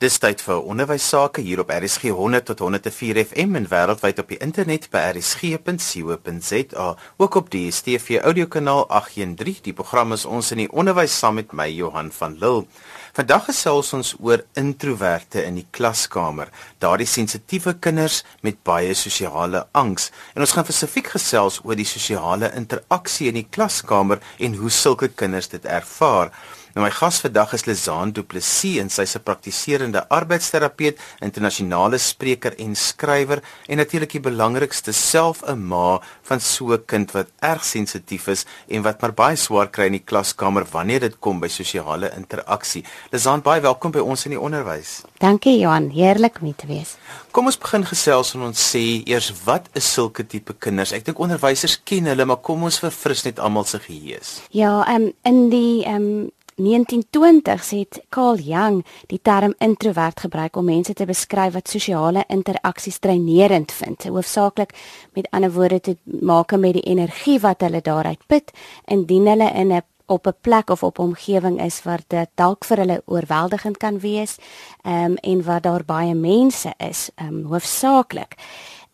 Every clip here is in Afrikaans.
Dis tyd vir onderwys sake hier op RSG 100 tot 104 FM en wêreldwyd op die internet by rsg.co.za, ook op die DStv audiokanaal 813. Die program is ons in die onderwys saam met my Johan van Lille. Vandag gesels ons oor introverte in die klaskamer, daardie sensitiewe kinders met baie sosiale angs. En ons gaan spesifiek gesels oor die sosiale interaksie in die klaskamer en hoe sulke kinders dit ervaar. Nou my gas vandag is Lizaan Du Plessis en sy's 'n praktiserende arbeidsterapeut, internasionale spreker en skrywer en natuurlik die belangrikste self 'n ma van so 'n kind wat erg sensitief is en wat maar baie swaar kry in die klaskamer wanneer dit kom by sosiale interaksie. Lizaan, baie welkom by ons in die onderwys. Dankie Johan, heerlik om te wees. Kom ons begin gesels en ons sê eers wat is sulke tipe kinders? Ek dink onderwysers ken hulle, maar kom ons verfris net almal se geheue. Ja, ehm um, in die ehm um 1920s het Carl Jung die term introvert gebruik om mense te beskryf wat sosiale interaksies dreinerend vind, hoofsaaklik met ander woorde te maak met die energie wat hulle daaruit put indien hulle in 'n op 'n plek of op 'n omgewing is waar dit dalk vir hulle oorweldigend kan wees, ehm um, en waar daar baie mense is, ehm um, hoofsaaklik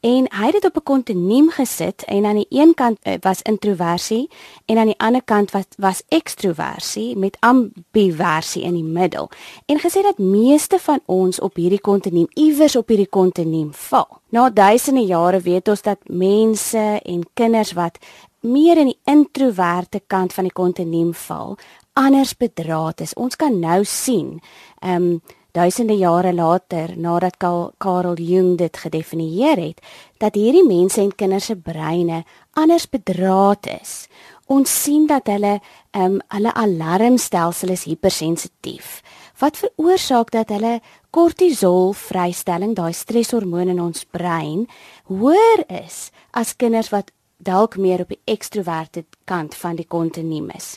en hy het dit op 'n kontinuum gesit en aan die een kant uh, was introversie en aan die ander kant was was ekstroversie met ambiversie in die middel en gesê dat meeste van ons op hierdie kontinuum iewers op hierdie kontinuum val. Na duisende jare weet ons dat mense en kinders wat meer in die introverte kant van die kontinuum val, anders bedraad is. Ons kan nou sien, ehm um, duisende jare later nadat Karl Jung dit gedefinieer het dat hierdie mense en kinders se breine anders bedraad is. Ons sien dat hulle ehm um, hulle alarmstelsel is hypersensitief. Wat veroorsaak dat hulle kortisol vrystelling, daai streshormoon in ons brein, hoër is as kinders wat dalk meer op die ekstroverte kant van die kontinuum is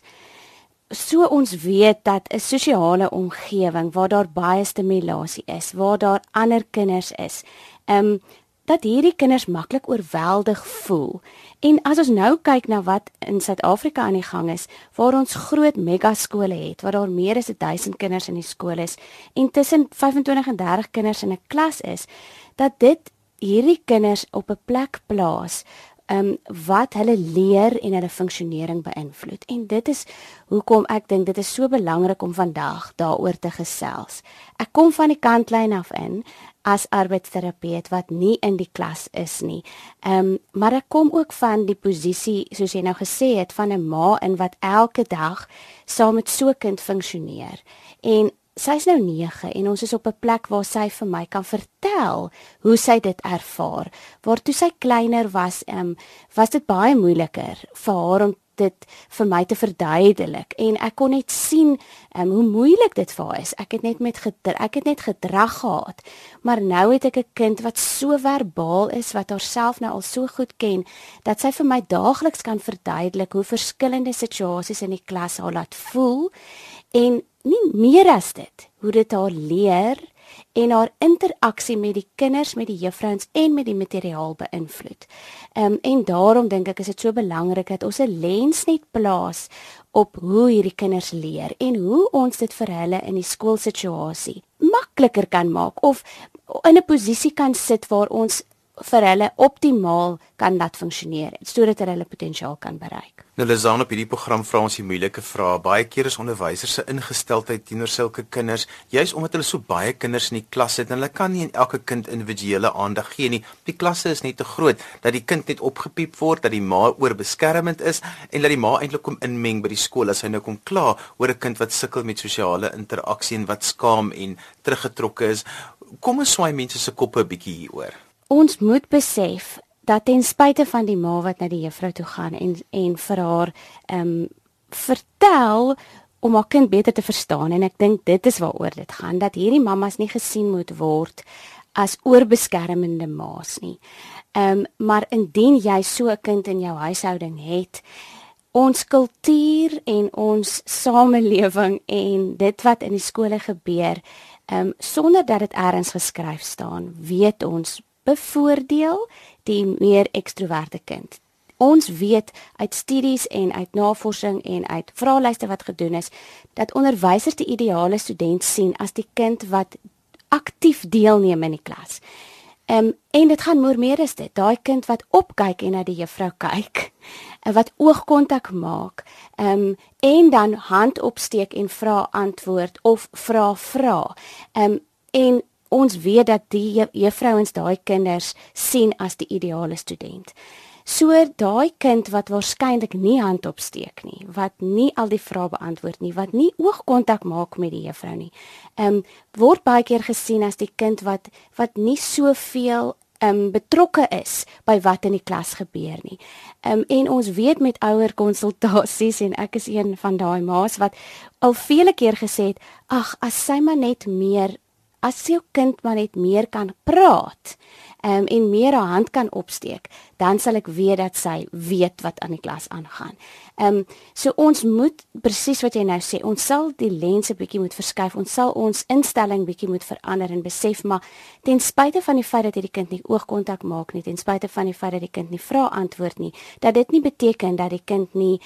so ons weet dat 'n sosiale omgewing waar daar baie stimulasie is, waar daar ander kinders is, ehm um, dat hierdie kinders maklik oorweldig voel. En as ons nou kyk na wat in Suid-Afrika aan die gang is, waar ons groot megaskole het, waar daar meer as 1000 kinders in die skool is en tussen 25 en 30 kinders in 'n klas is, dat dit hierdie kinders op 'n plek plaas um, wat hulle leer en hulle funksionering beïnvloed. En dit is hoekom ek dink dit is so belangrik om vandag daaroor te gesels. Ek kom van die kantlyn af in as arbeidsterapeut wat nie in die klas is nie. Ehm um, maar ek kom ook van die posisie soos jy nou gesê het van 'n ma in wat elke dag saam met so 'n kind funksioneer. En sy's nou 9 en ons is op 'n plek waar sy vir my kan vertel hoe sy dit ervaar. Waar toe sy kleiner was, ehm um, was dit baie moeiliker vir haar om dit vir my te verduidelik en ek kon net sien um, hoe moeilik dit vir haar is. Ek het net met ek het net gedrag gehad. Maar nou het ek 'n kind wat so verbaal is wat haarself nou al so goed ken dat sy vir my daagliks kan verduidelik hoe verskillende situasies in die klas haar laat voel en nie meer as dit hoe dit haar leer en haar interaksie met die kinders, met die juffrouens en met die materiaal beïnvloed. Ehm um, en daarom dink ek is dit so belangrik dat ons 'n lens net plaas op hoe hierdie kinders leer en hoe ons dit vir hulle in die skoolsituasie makliker kan maak of in 'n posisie kan sit waar ons vir hulle optimaal kan laat funksioneer sodat hulle hulle potensiaal kan bereik. Nou Lizaan op hierdie program vra ons die moeilike vrae. Baie keer is onderwysers se ingesteldheid teenoor sulke kinders, juis omdat hulle so baie kinders in die klas het en hulle kan nie aan elke kind individuele aandag gee nie. Die klasse is net te groot dat die kind net opgepiep word, dat die ma oorbeskermend is en dat die ma eintlik kom inmeng by die skool as hy nou kom kla oor 'n kind wat sukkel met sosiale interaksie en wat skaam en teruggetrokke is. Kom ons swaai mense se koppe 'n bietjie hieroor ons moet besef dat ten spyte van die ma wat na die juffrou toe gaan en en vir haar ehm um, vertel om haar kind beter te verstaan en ek dink dit is waaroor dit gaan dat hierdie mammas nie gesien moet word as oorbeskermende ma's nie. Ehm um, maar indien jy so 'n kind in jou huishouding het, ons kultuur en ons samelewing en dit wat in die skole gebeur, ehm um, sonder dat dit eers geskryf staan, weet ons bevoordeel die meer ekstroverte kind. Ons weet uit studies en uit navorsing en uit vraelyste wat gedoen is dat onderwysers die ideale student sien as die kind wat aktief deelneem in die klas. Ehm um, en dit gaan moer meer is dit. Daai kind wat opkyk en na die juffrou kyk wat oogkontak maak. Ehm um, en dan hand opsteek en vra antwoord of vra vra. Ehm um, en ons weet dat die juffrouens daai kinders sien as die ideale student. So daai kind wat waarskynlik nie hand opsteek nie, wat nie al die vrae beantwoord nie, wat nie oogkontak maak met die juffrou nie. Ehm um, word baie keer gesien as die kind wat wat nie soveel ehm um, betrokke is by wat in die klas gebeur nie. Ehm um, en ons weet met ouer konsultasies en ek is een van daai ma's wat al vele keer gesê het, ag, as sy maar net meer as jou kind maar net meer kan praat um, en meer haar hand kan opsteek, dan sal ek weet dat sy weet wat aan die klas aangaan. Ehm um, so ons moet presies wat jy nou sê, ons sal die lense bietjie moet verskuif. Ons sal ons instelling bietjie moet verander en besef maar ten spyte van die feit dat hierdie kind nie oogkontak maak nie, ten spyte van die feit dat die kind nie vra antwoord nie, dat dit nie beteken dat die kind nie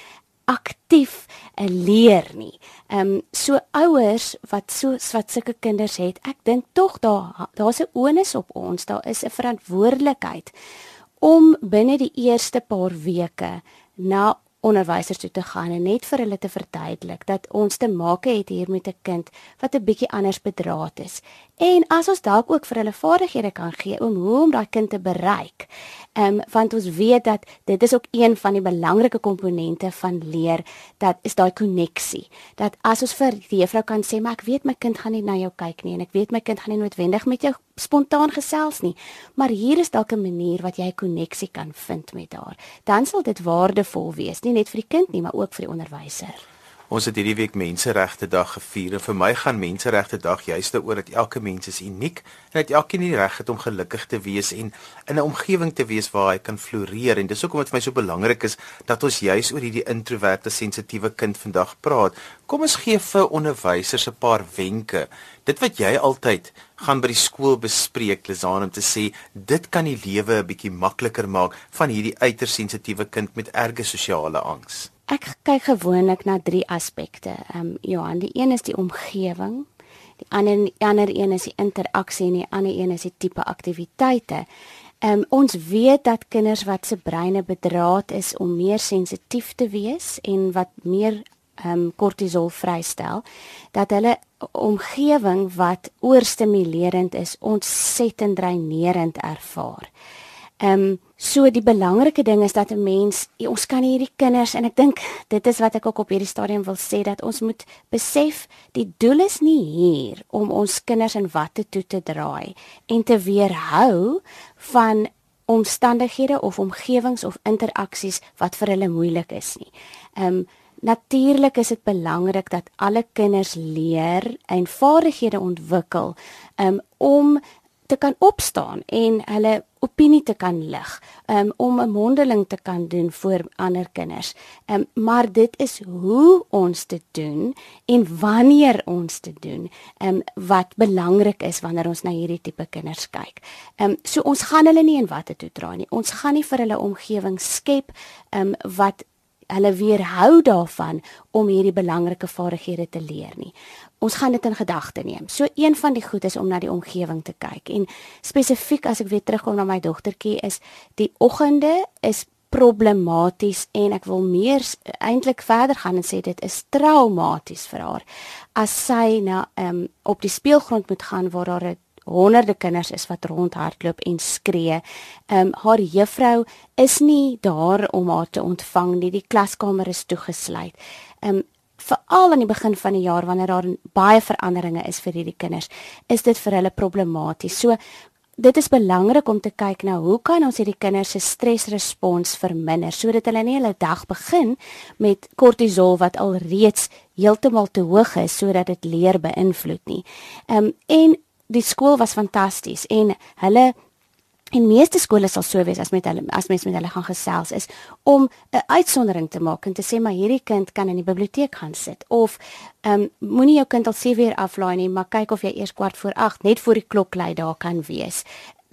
aktief uh, leer nie. Ehm um, so ouers wat so wat sulke kinders het, ek dink tog daar daar's 'n onus op ons, daar is 'n verantwoordelikheid om binne die eerste paar weke na onderwysers toe te gaan en net vir hulle te verduidelik dat ons te maak het hier met 'n kind wat 'n bietjie anders bedraad is. En as ons dalk ook vir hulle vaardighede kan gee om hoe om daai kind te bereik. Ehm um, want ons weet dat dit is ook een van die belangrike komponente van leer dat is daai koneksie. Dat as ons vir die juffrou kan sê, "Maar ek weet my kind gaan nie na jou kyk nie en ek weet my kind gaan nie noodwendig met jou spontaan gesels nie, maar hier is dalk 'n manier wat jy 'n koneksie kan vind met haar." Dan sal dit waardevol wees, nie net vir die kind nie, maar ook vir die onderwyser. Ons het hierdie week Menseregte Dag gevier en vir my gaan Menseregte Dag juist daaroor dat elke mens is uniek en dat elkeen die reg het om gelukkig te wees en in 'n omgewing te wees waar hy kan floreer en dis hoekom dit vir my so belangrik is dat ons juis oor hierdie introverte sensitiewe kind vandag praat. Kom ons gee vir onderwysers 'n paar wenke. Dit wat jy altyd gaan by die skool bespreek, Lizaan om te sê dit kan die lewe 'n bietjie makliker maak van hierdie uiters sensitiewe kind met erge sosiale angs. Ek kyk gewoonlik na drie aspekte. Ehm um, Johan, die een is die omgewing, die ander die ander een is die interaksie en die ander een is die tipe aktiwiteite. Ehm um, ons weet dat kinders wat se breine bedraad is om meer sensitief te wees en wat meer ehm um, kortisol vrystel, dat hulle omgewing wat oorstimulerend is, ontsettend dreinerend ervaar. Ehm um, so die belangrike ding is dat 'n mens ons kan hierdie kinders en ek dink dit is wat ek ook op hierdie stadium wil sê dat ons moet besef die doel is nie hier om ons kinders in watte toe te draai en te weerhou van omstandighede of omgewings of interaksies wat vir hulle moeilik is nie. Ehm um, natuurlik is dit belangrik dat alle kinders leer en vaardighede ontwikkel um, om te kan opstaan en hulle opinie te kan lig, um, om 'n mondeling te kan doen voor ander kinders. Um, maar dit is hoe ons dit doen en wanneer ons dit doen, um, wat belangrik is wanneer ons na hierdie tipe kinders kyk. Um, so ons gaan hulle nie in watte toe dra nie. Ons gaan nie vir hulle omgewing skep um, wat hulle weerhou daarvan om hierdie belangrike vaardighede te leer nie. Ons gaan dit in gedagte neem. So een van die goed is om na die omgewing te kyk en spesifiek as ek weer terugkom na my dogtertjie is die oggende is problematies en ek wil meer eintlik verder gaan en sê dit is traumaties vir haar as sy na um, op die speelgrond moet gaan waar daar 'n honderde kinders is wat rondhardloop en skree. Ehm um, haar juffrou is nie daar om haar te ontvang nie. Die klaskamer is toegesluit. Ehm um, veral aan die begin van die jaar wanneer daar baie veranderinge is vir hierdie kinders, is dit vir hulle problematies. So dit is belangrik om te kyk na hoe kan ons hierdie kinders se stresrespons verminder sodat hulle nie hulle dag begin met kortisol wat al reeds heeltemal te hoog is sodat dit leer beïnvloed nie. Ehm um, en die skool was fantasties en hulle en meeste skole sal so wees as met hulle as mens met hulle gaan gesels is om 'n uitsondering te maak en te sê maar hierdie kind kan in die biblioteek gaan sit. Of ehm um, moenie jou kind al 7 uur aflaai nie maar kyk of jy eers kwart voor 8 net voor die klok lui daar kan wees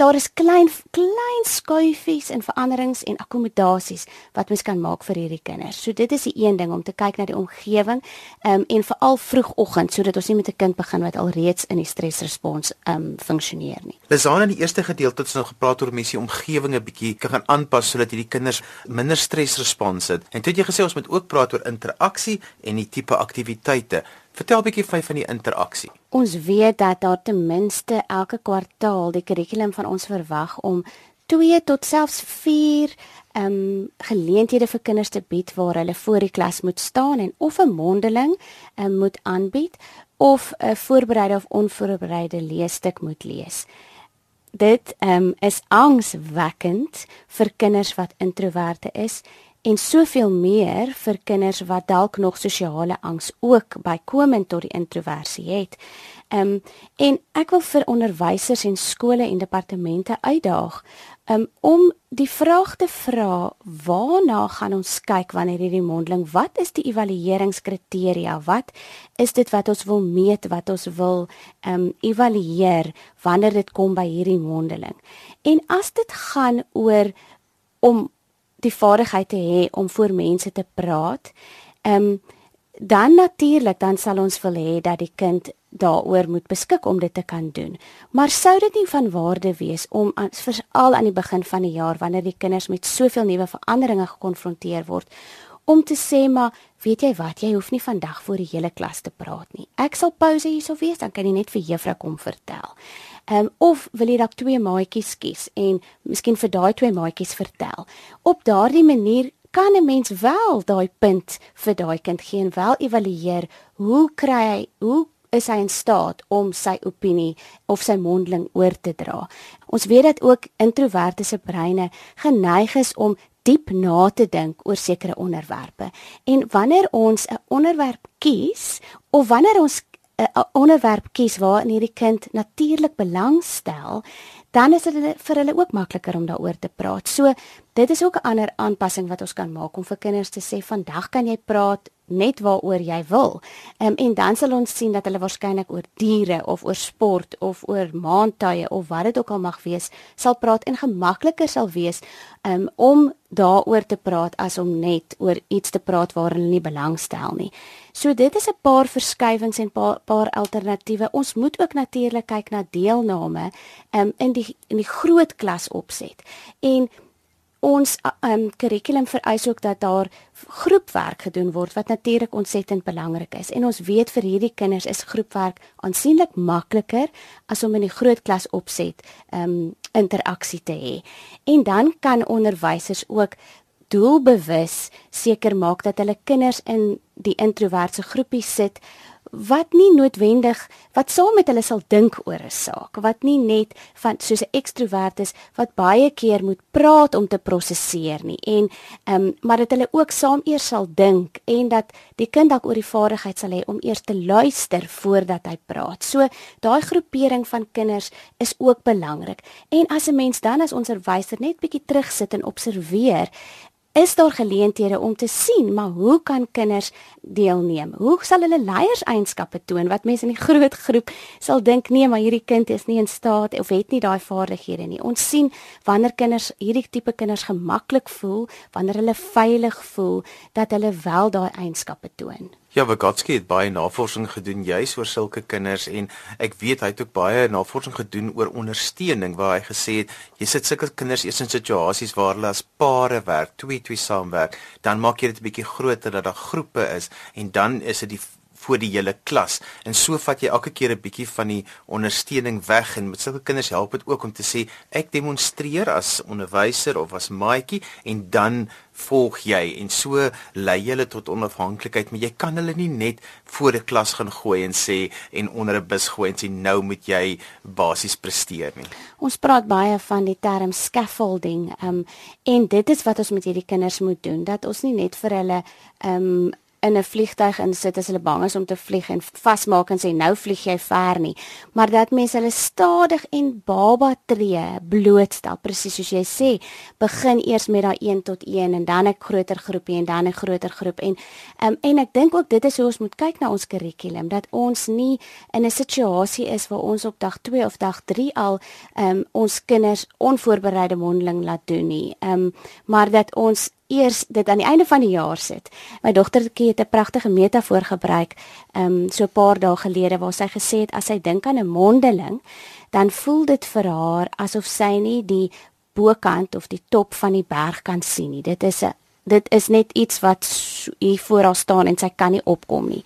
daar is klein klein skuifies en veranderings en akkommodasies wat mens kan maak vir hierdie kinders. So dit is die een ding om te kyk na die omgewing um, en veral vroegoggend sodat ons nie met 'n kind begin wat alreeds in die stresrespons um funksioneer nie. Lesana in die eerste gedeelte het ons nou gepraat oor mense omgewing 'n bietjie kan gaan aanpas sodat hierdie kinders minder stresrespons het. En toe het jy gesê ons moet ook praat oor interaksie en die tipe aktiwiteite. Vertel 'n bietjie van die interaksie. Ons weet dat daar ten minste elke kwartaal die kurrikulum van ons verwag om 2 tot selfs 4 ehm um, geleenthede vir kinders te bied waar hulle voor die klas moet staan en of 'n mondeling um, moet aanbied of 'n voorbereide of onvoorbereide leesstuk moet lees. Dit ehm um, is angswekkend vir kinders wat introverte is en soveel meer vir kinders wat dalk nog sosiale angs ook bykomend tot die introversie het. Ehm um, en ek wil vir onderwysers en skole en departemente uitdaag um, om die vraag te vra waarna gaan ons kyk wanneer hierdie mondeling? Wat is die evalueringskriteria? Wat is dit wat ons wil meet wat ons wil um, evalueer wanneer dit kom by hierdie mondeling? En as dit gaan oor om die vaardigheid te hê om voor mense te praat. Ehm um, dan natuurlik dan sal ons wil hê dat die kind daaroor moet beskik om dit te kan doen. Maar sou dit nie van waarde wees om veral aan die begin van die jaar wanneer die kinders met soveel nuwe veranderinge gekonfronteer word om te sê maar weet jy wat jy hoef nie vandag voor die hele klas te praat nie. Ek sal pouse hierso wees dan kan jy net vir juffrou kom vertel. Ehm um, of wil jy dalk twee maatjies kies en miskien vir daai twee maatjies vertel. Op daardie manier kan 'n mens wel daai punt vir daai kind gee en wel evalueer hoe kry hy hoe is hy in staat om sy opinie of sy mondeling oor te dra. Ons weet dat ook introverte se breine geneig is om diep na te dink oor sekere onderwerpe. En wanneer ons 'n onderwerp kies of wanneer ons 'n onderwerp kies waarin hierdie kind natuurlik belangstel, dan is dit vir hulle ook makliker om daaroor te praat. So, dit is ook 'n ander aanpassing wat ons kan maak om vir kinders te sê vandag kan jy praat net waaroor jy wil. Um, en dan sal ons sien dat hulle waarskynlik oor diere of oor sport of oor maandtye of wat dit ook al mag wees, sal praat en gemakliker sal wees um, om daaroor te praat as om net oor iets te praat waar hulle nie belangstel nie. So dit is 'n paar verskywings en paar paar alternatiewe. Ons moet ook natuurlik kyk na deelname um, in die in die groot klas opset. En ons um kurrikulum vereis ook dat daar groepwerk gedoen word wat natuurlik ontsettend belangrik is. En ons weet vir hierdie kinders is groepwerk aansienlik makliker as om in die groot klas opset um interaksie te hê. En dan kan onderwysers ook doelbewus seker maak dat hulle kinders in die introverse groepie sit wat nie noodwendig wat saam met hulle sal dink oor 'n saak wat nie net van soos 'n ekstrovert is wat baie keer moet praat om te prosesseer nie en ehm um, maar dat hulle ook saam eers sal dink en dat die kind dalk oor die vaardigheid sal hê om eers te luister voordat hy praat. So daai groepering van kinders is ook belangrik. En as 'n mens dan as onderwyser net bietjie terugsit en observeer, is daar geleenthede om te sien maar hoe kan kinders deelneem? Hoe sal hulle leierseienskappe toon wat mense in die groot groep sal dink nee, maar hierdie kind is nie in staat of het nie daai vaardighede nie. Ons sien wanneer kinders hierdie tipe kinders gemaklik voel, wanneer hulle veilig voel dat hulle wel daai eienskappe toon. Ja, Vygotsky het baie navorsing gedoen juis oor sulke kinders en ek weet hy het ook baie navorsing gedoen oor ondersteuning waar hy gesê het jy sit sulke kinders eers in situasies waar hulle as pare werk, twee twee saamwerk, dan maak jy dit 'n bietjie groter dat daar groepe is. En dan is dit die voor die hele klas. En so vat jy elke keer 'n bietjie van die ondersteuning weg en met sulke kinders help dit ook om te sê ek demonstreer as onderwyser of as maatjie en dan volg jy en so lei jy hulle tot onafhanklikheid, maar jy kan hulle nie net voor 'n klas gaan gooi en sê en onder 'n bus gooi en sê nou moet jy basies presteer nie. Ons praat baie van die term scaffolding, um, en dit is wat ons met hierdie kinders moet doen, dat ons nie net vir hulle um in 'n vliegtyg insit as hulle bang is om te vlieg en vasmaak en sê nou vlieg jy ver nie, maar dat mense hulle stadig en baba tree blootstel, presies soos jy sê, begin eers met daai 1 tot 1 en dan 'n groter groepie en dan 'n groter groep en um, en ek dink ook dit is hoe ons moet kyk na ons kurrikulum dat ons nie in 'n situasie is waar ons op dag 2 of dag 3 al um, ons kinders onvoorbereide mondeling laat doen nie. Ehm um, maar dat ons eers dit aan die einde van die jaar sit. My dogtertjie het 'n pragtige metafoor gebruik, ehm um, so 'n paar dae gelede waar sy gesê het as sy dink aan 'n mondeling, dan voel dit vir haar asof sy nie die bokant of die top van die berg kan sien nie. Dit is 'n dit is net iets wat hier voor haar staan en sy kan nie opkom nie.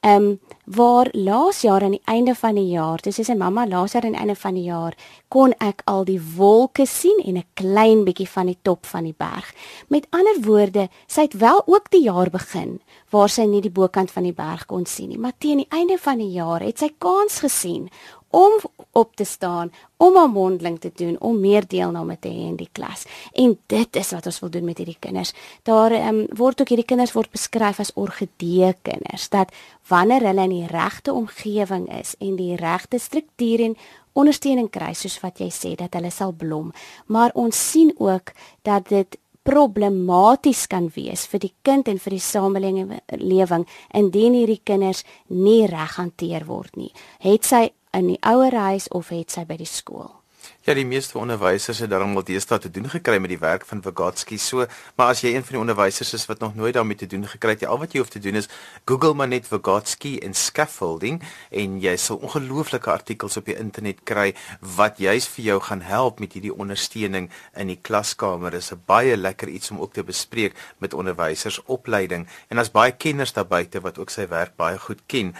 Ehm um, waar laas jaar aan die einde van die jaar, dis sê sy mamma laas jaar aan die einde van die jaar kon ek al die wolke sien en 'n klein bietjie van die top van die berg. Met ander woorde, sy het wel ook die jaar begin waar sy nie die bokant van die berg kon sien nie, maar teen die einde van die jaar het sy kans gesien om op te staan, om 'n mondeling te doen, om meer deelname te hê in die klas. En dit is wat ons wil doen met hierdie kinders. Daar um, word ook hierdie kinders word beskryf as orgidee kinders dat wanneer hulle in die regte omgewing is en die regte struktuur en ondersteuning kry soos wat jy sê dat hulle sal blom. Maar ons sien ook dat dit problematies kan wees vir die kind en vir die samelewing indien hierdie kinders nie reg hanteer word nie. Het sy in die ouerhuis of het sy by die skool? Ja, die meeste onderwysers het daarom al deesdae te doen gekry met die werk van Vygotsky. So, maar as jy een van die onderwysers is wat nog nooit daarmee te doen gekry het, al wat jy hoef te doen is Google maar net Vygotsky en scaffolding en jy sal ongelooflike artikels op die internet kry wat juis vir jou gaan help met hierdie ondersteuning in die klaskamer. Dit is 'n baie lekker iets om ook te bespreek met onderwysers opleiding en daar's baie kenners daar buite wat ook sy werk baie goed ken.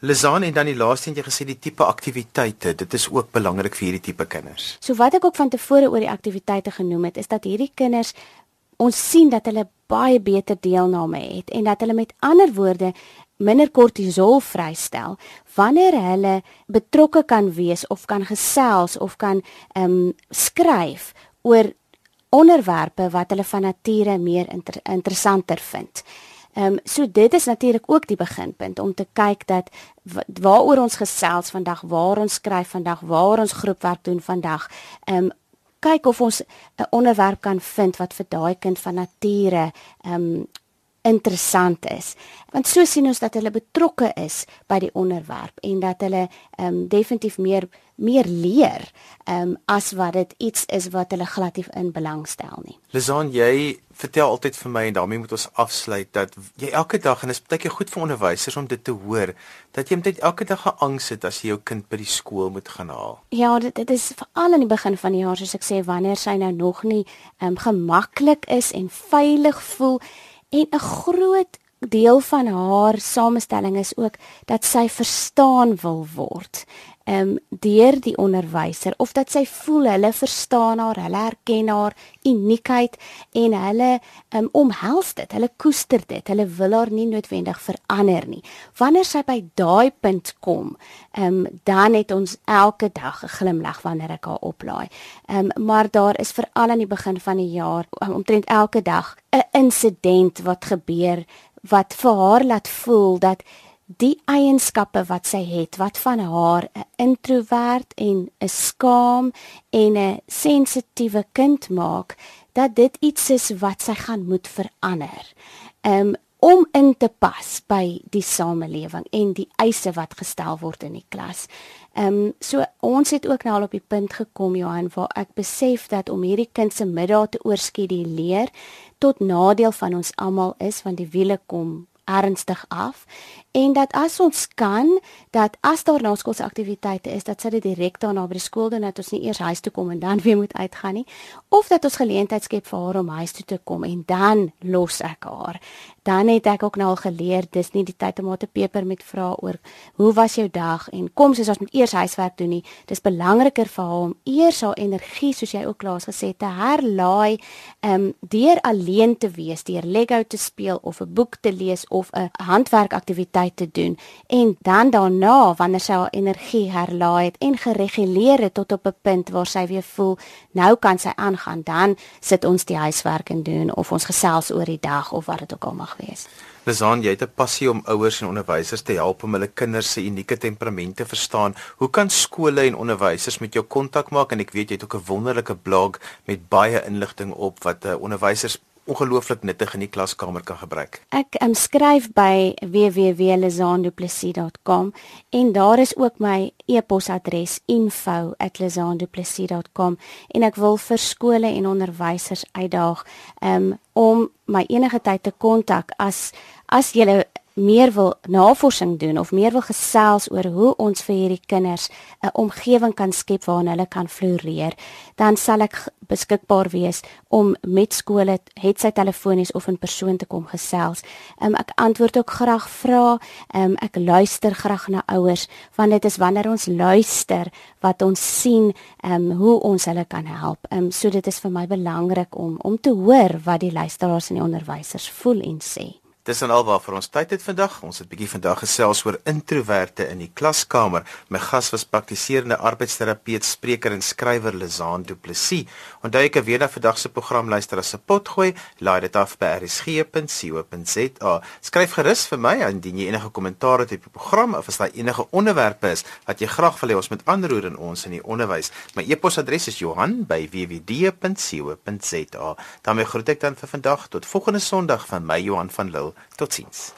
Lizan en dan die laaste een jy gesê die tipe aktiwiteite, dit is ook belangrik vir hierdie tipe kinders. So wat ek ook van tevore oor die aktiwiteite genoem het, is dat hierdie kinders ons sien dat hulle baie beter deelname het en dat hulle met ander woorde minder kortisol vrystel wanneer hulle betrokke kan wees of kan gesels of kan ehm um, skryf oor onderwerpe wat hulle van nature meer inter interessanter vind. Ehm um, so dit is natuurlik ook die beginpunt om te kyk dat waaroor ons gesels vandag, waar ons skryf vandag, waar ons groepwerk doen vandag. Ehm um, kyk of ons 'n onderwerp kan vind wat vir daai kind van nature ehm um, interessant is. Want so sien ons dat hulle betrokke is by die onderwerp en dat hulle ehm um, definitief meer meer leer ehm um, as wat dit iets is wat hulle glad nie in belangstel nie. Lizan, jy vertel altyd vir my en daarmee moet ons afsluit dat jy elke dag en dit is baie keer goed vir onderwysers om dit te hoor dat jy net elke dag geangs het as jy jou kind by die skool moet gaan haal. Ja, dit, dit is veral aan die begin van die jaar soos ek sê wanneer sy nou nog nie ehm um, gemaklik is en veilig voel en 'n groot deel van haar samestelling is ook dat sy verstaan wil word um, deur die onderwyser of dat sy voel hulle verstaan haar, hulle herken haar uniekheid en hulle um, omhels dit, hulle koester dit. Hulle wil haar nie noodwendig verander nie. Wanneer sy by daai punt kom, um, dan het ons elke dag 'n glimlag wanneer ek haar oplaai. Um, maar daar is veral aan die begin van die jaar omtrent elke dag 'n insident wat gebeur wat vir haar laat voel dat die eienskappe wat sy het wat van haar 'n introwert en 'n skaam en 'n sensitiewe kind maak dat dit iets is wat sy gaan moet verander. Um om in te pas by die samelewing en die eise wat gestel word in die klas. Ehm um, so ons het ook nou al op die punt gekom Johan waar ek besef dat om hierdie kind se middag te oorskeduleer tot nadeel van ons almal is want die wiele kom ernstig af en dat as ons kan dat as daar na skoolse aktiwiteite is dat sy dit direk daarna by die skool doen dat ons nie eers huis toe kom en dan weer moet uitgaan nie of dat ons geleentheid skep vir haar om huis toe te kom en dan los ek haar. Dan het ek ook nou al geleer dis nie die tyd om haar te peper met vrae oor hoe was jou dag? en kom soos ons moet eers huiswerk doen nie. Dis belangriker vir haar om eers haar energie soos jy ook laas gesê te herlaai um deur alleen te wees deur Lego te speel of 'n boek te lees of 'n handwerkaktiwiteit te doen en dan daarna wanneer sy haar energie herlaai het en gereguleer het tot op 'n punt waar sy weer voel nou kan sy aangaan dan sit ons die huiswerk en doen of ons gesels oor die dag of wat dit ook al mag wees. Lizaan, jy het 'n passie om ouers en onderwysers te help om hulle kinders se unieke temperamente te verstaan. Hoe kan skole en onderwysers met jou kontak maak en ek weet jy het ook 'n wonderlike blog met baie inligting op wat uh, onderwysers ongelooflik nuttig in die klaskamer kan gebruik. Ek um, skryf by www.lizanduplessis.com en daar is ook my e-posadres info@lizanduplessis.com en ek wil vir skole en onderwysers uitdaag um, om my enige tyd te kontak as as jy meer wil navorsing doen of meer wil gesels oor hoe ons vir hierdie kinders 'n omgewing kan skep waarin hulle kan floreer, dan sal ek beskikbaar wees om met skole het sy telefonies of in persoon te kom gesels. Um, ek antwoord ook graag vrae. Um, ek luister graag na ouers want dit is wanneer ons luister wat ons sien um, hoe ons hulle kan help. Um, so dit is vir my belangrik om om te hoor wat die luisteraars en die onderwysers voel en sê. Dis dan alwaar vir ons tyd het vandag. Ons het bietjie vandag gesels oor introverte in die klaskamer. My gas was praktiserende arbeidsterapeut, spreker en skrywer Lizaan Du Plessis. Onthou ek weer na vandag se program luister as 'n potgooi. Laai dit af by rsg.co.za. Skryf gerus vir my indien jy enige kommentaar het op die program of as daar enige onderwerpe is wat jy graag wil hê ons moet aanroer in ons in die onderwys. My e-posadres is Johan@wwd.co.za. daarmee groet ek dan vir vandag tot volgende Sondag van my Johan van Lille. Totsiens.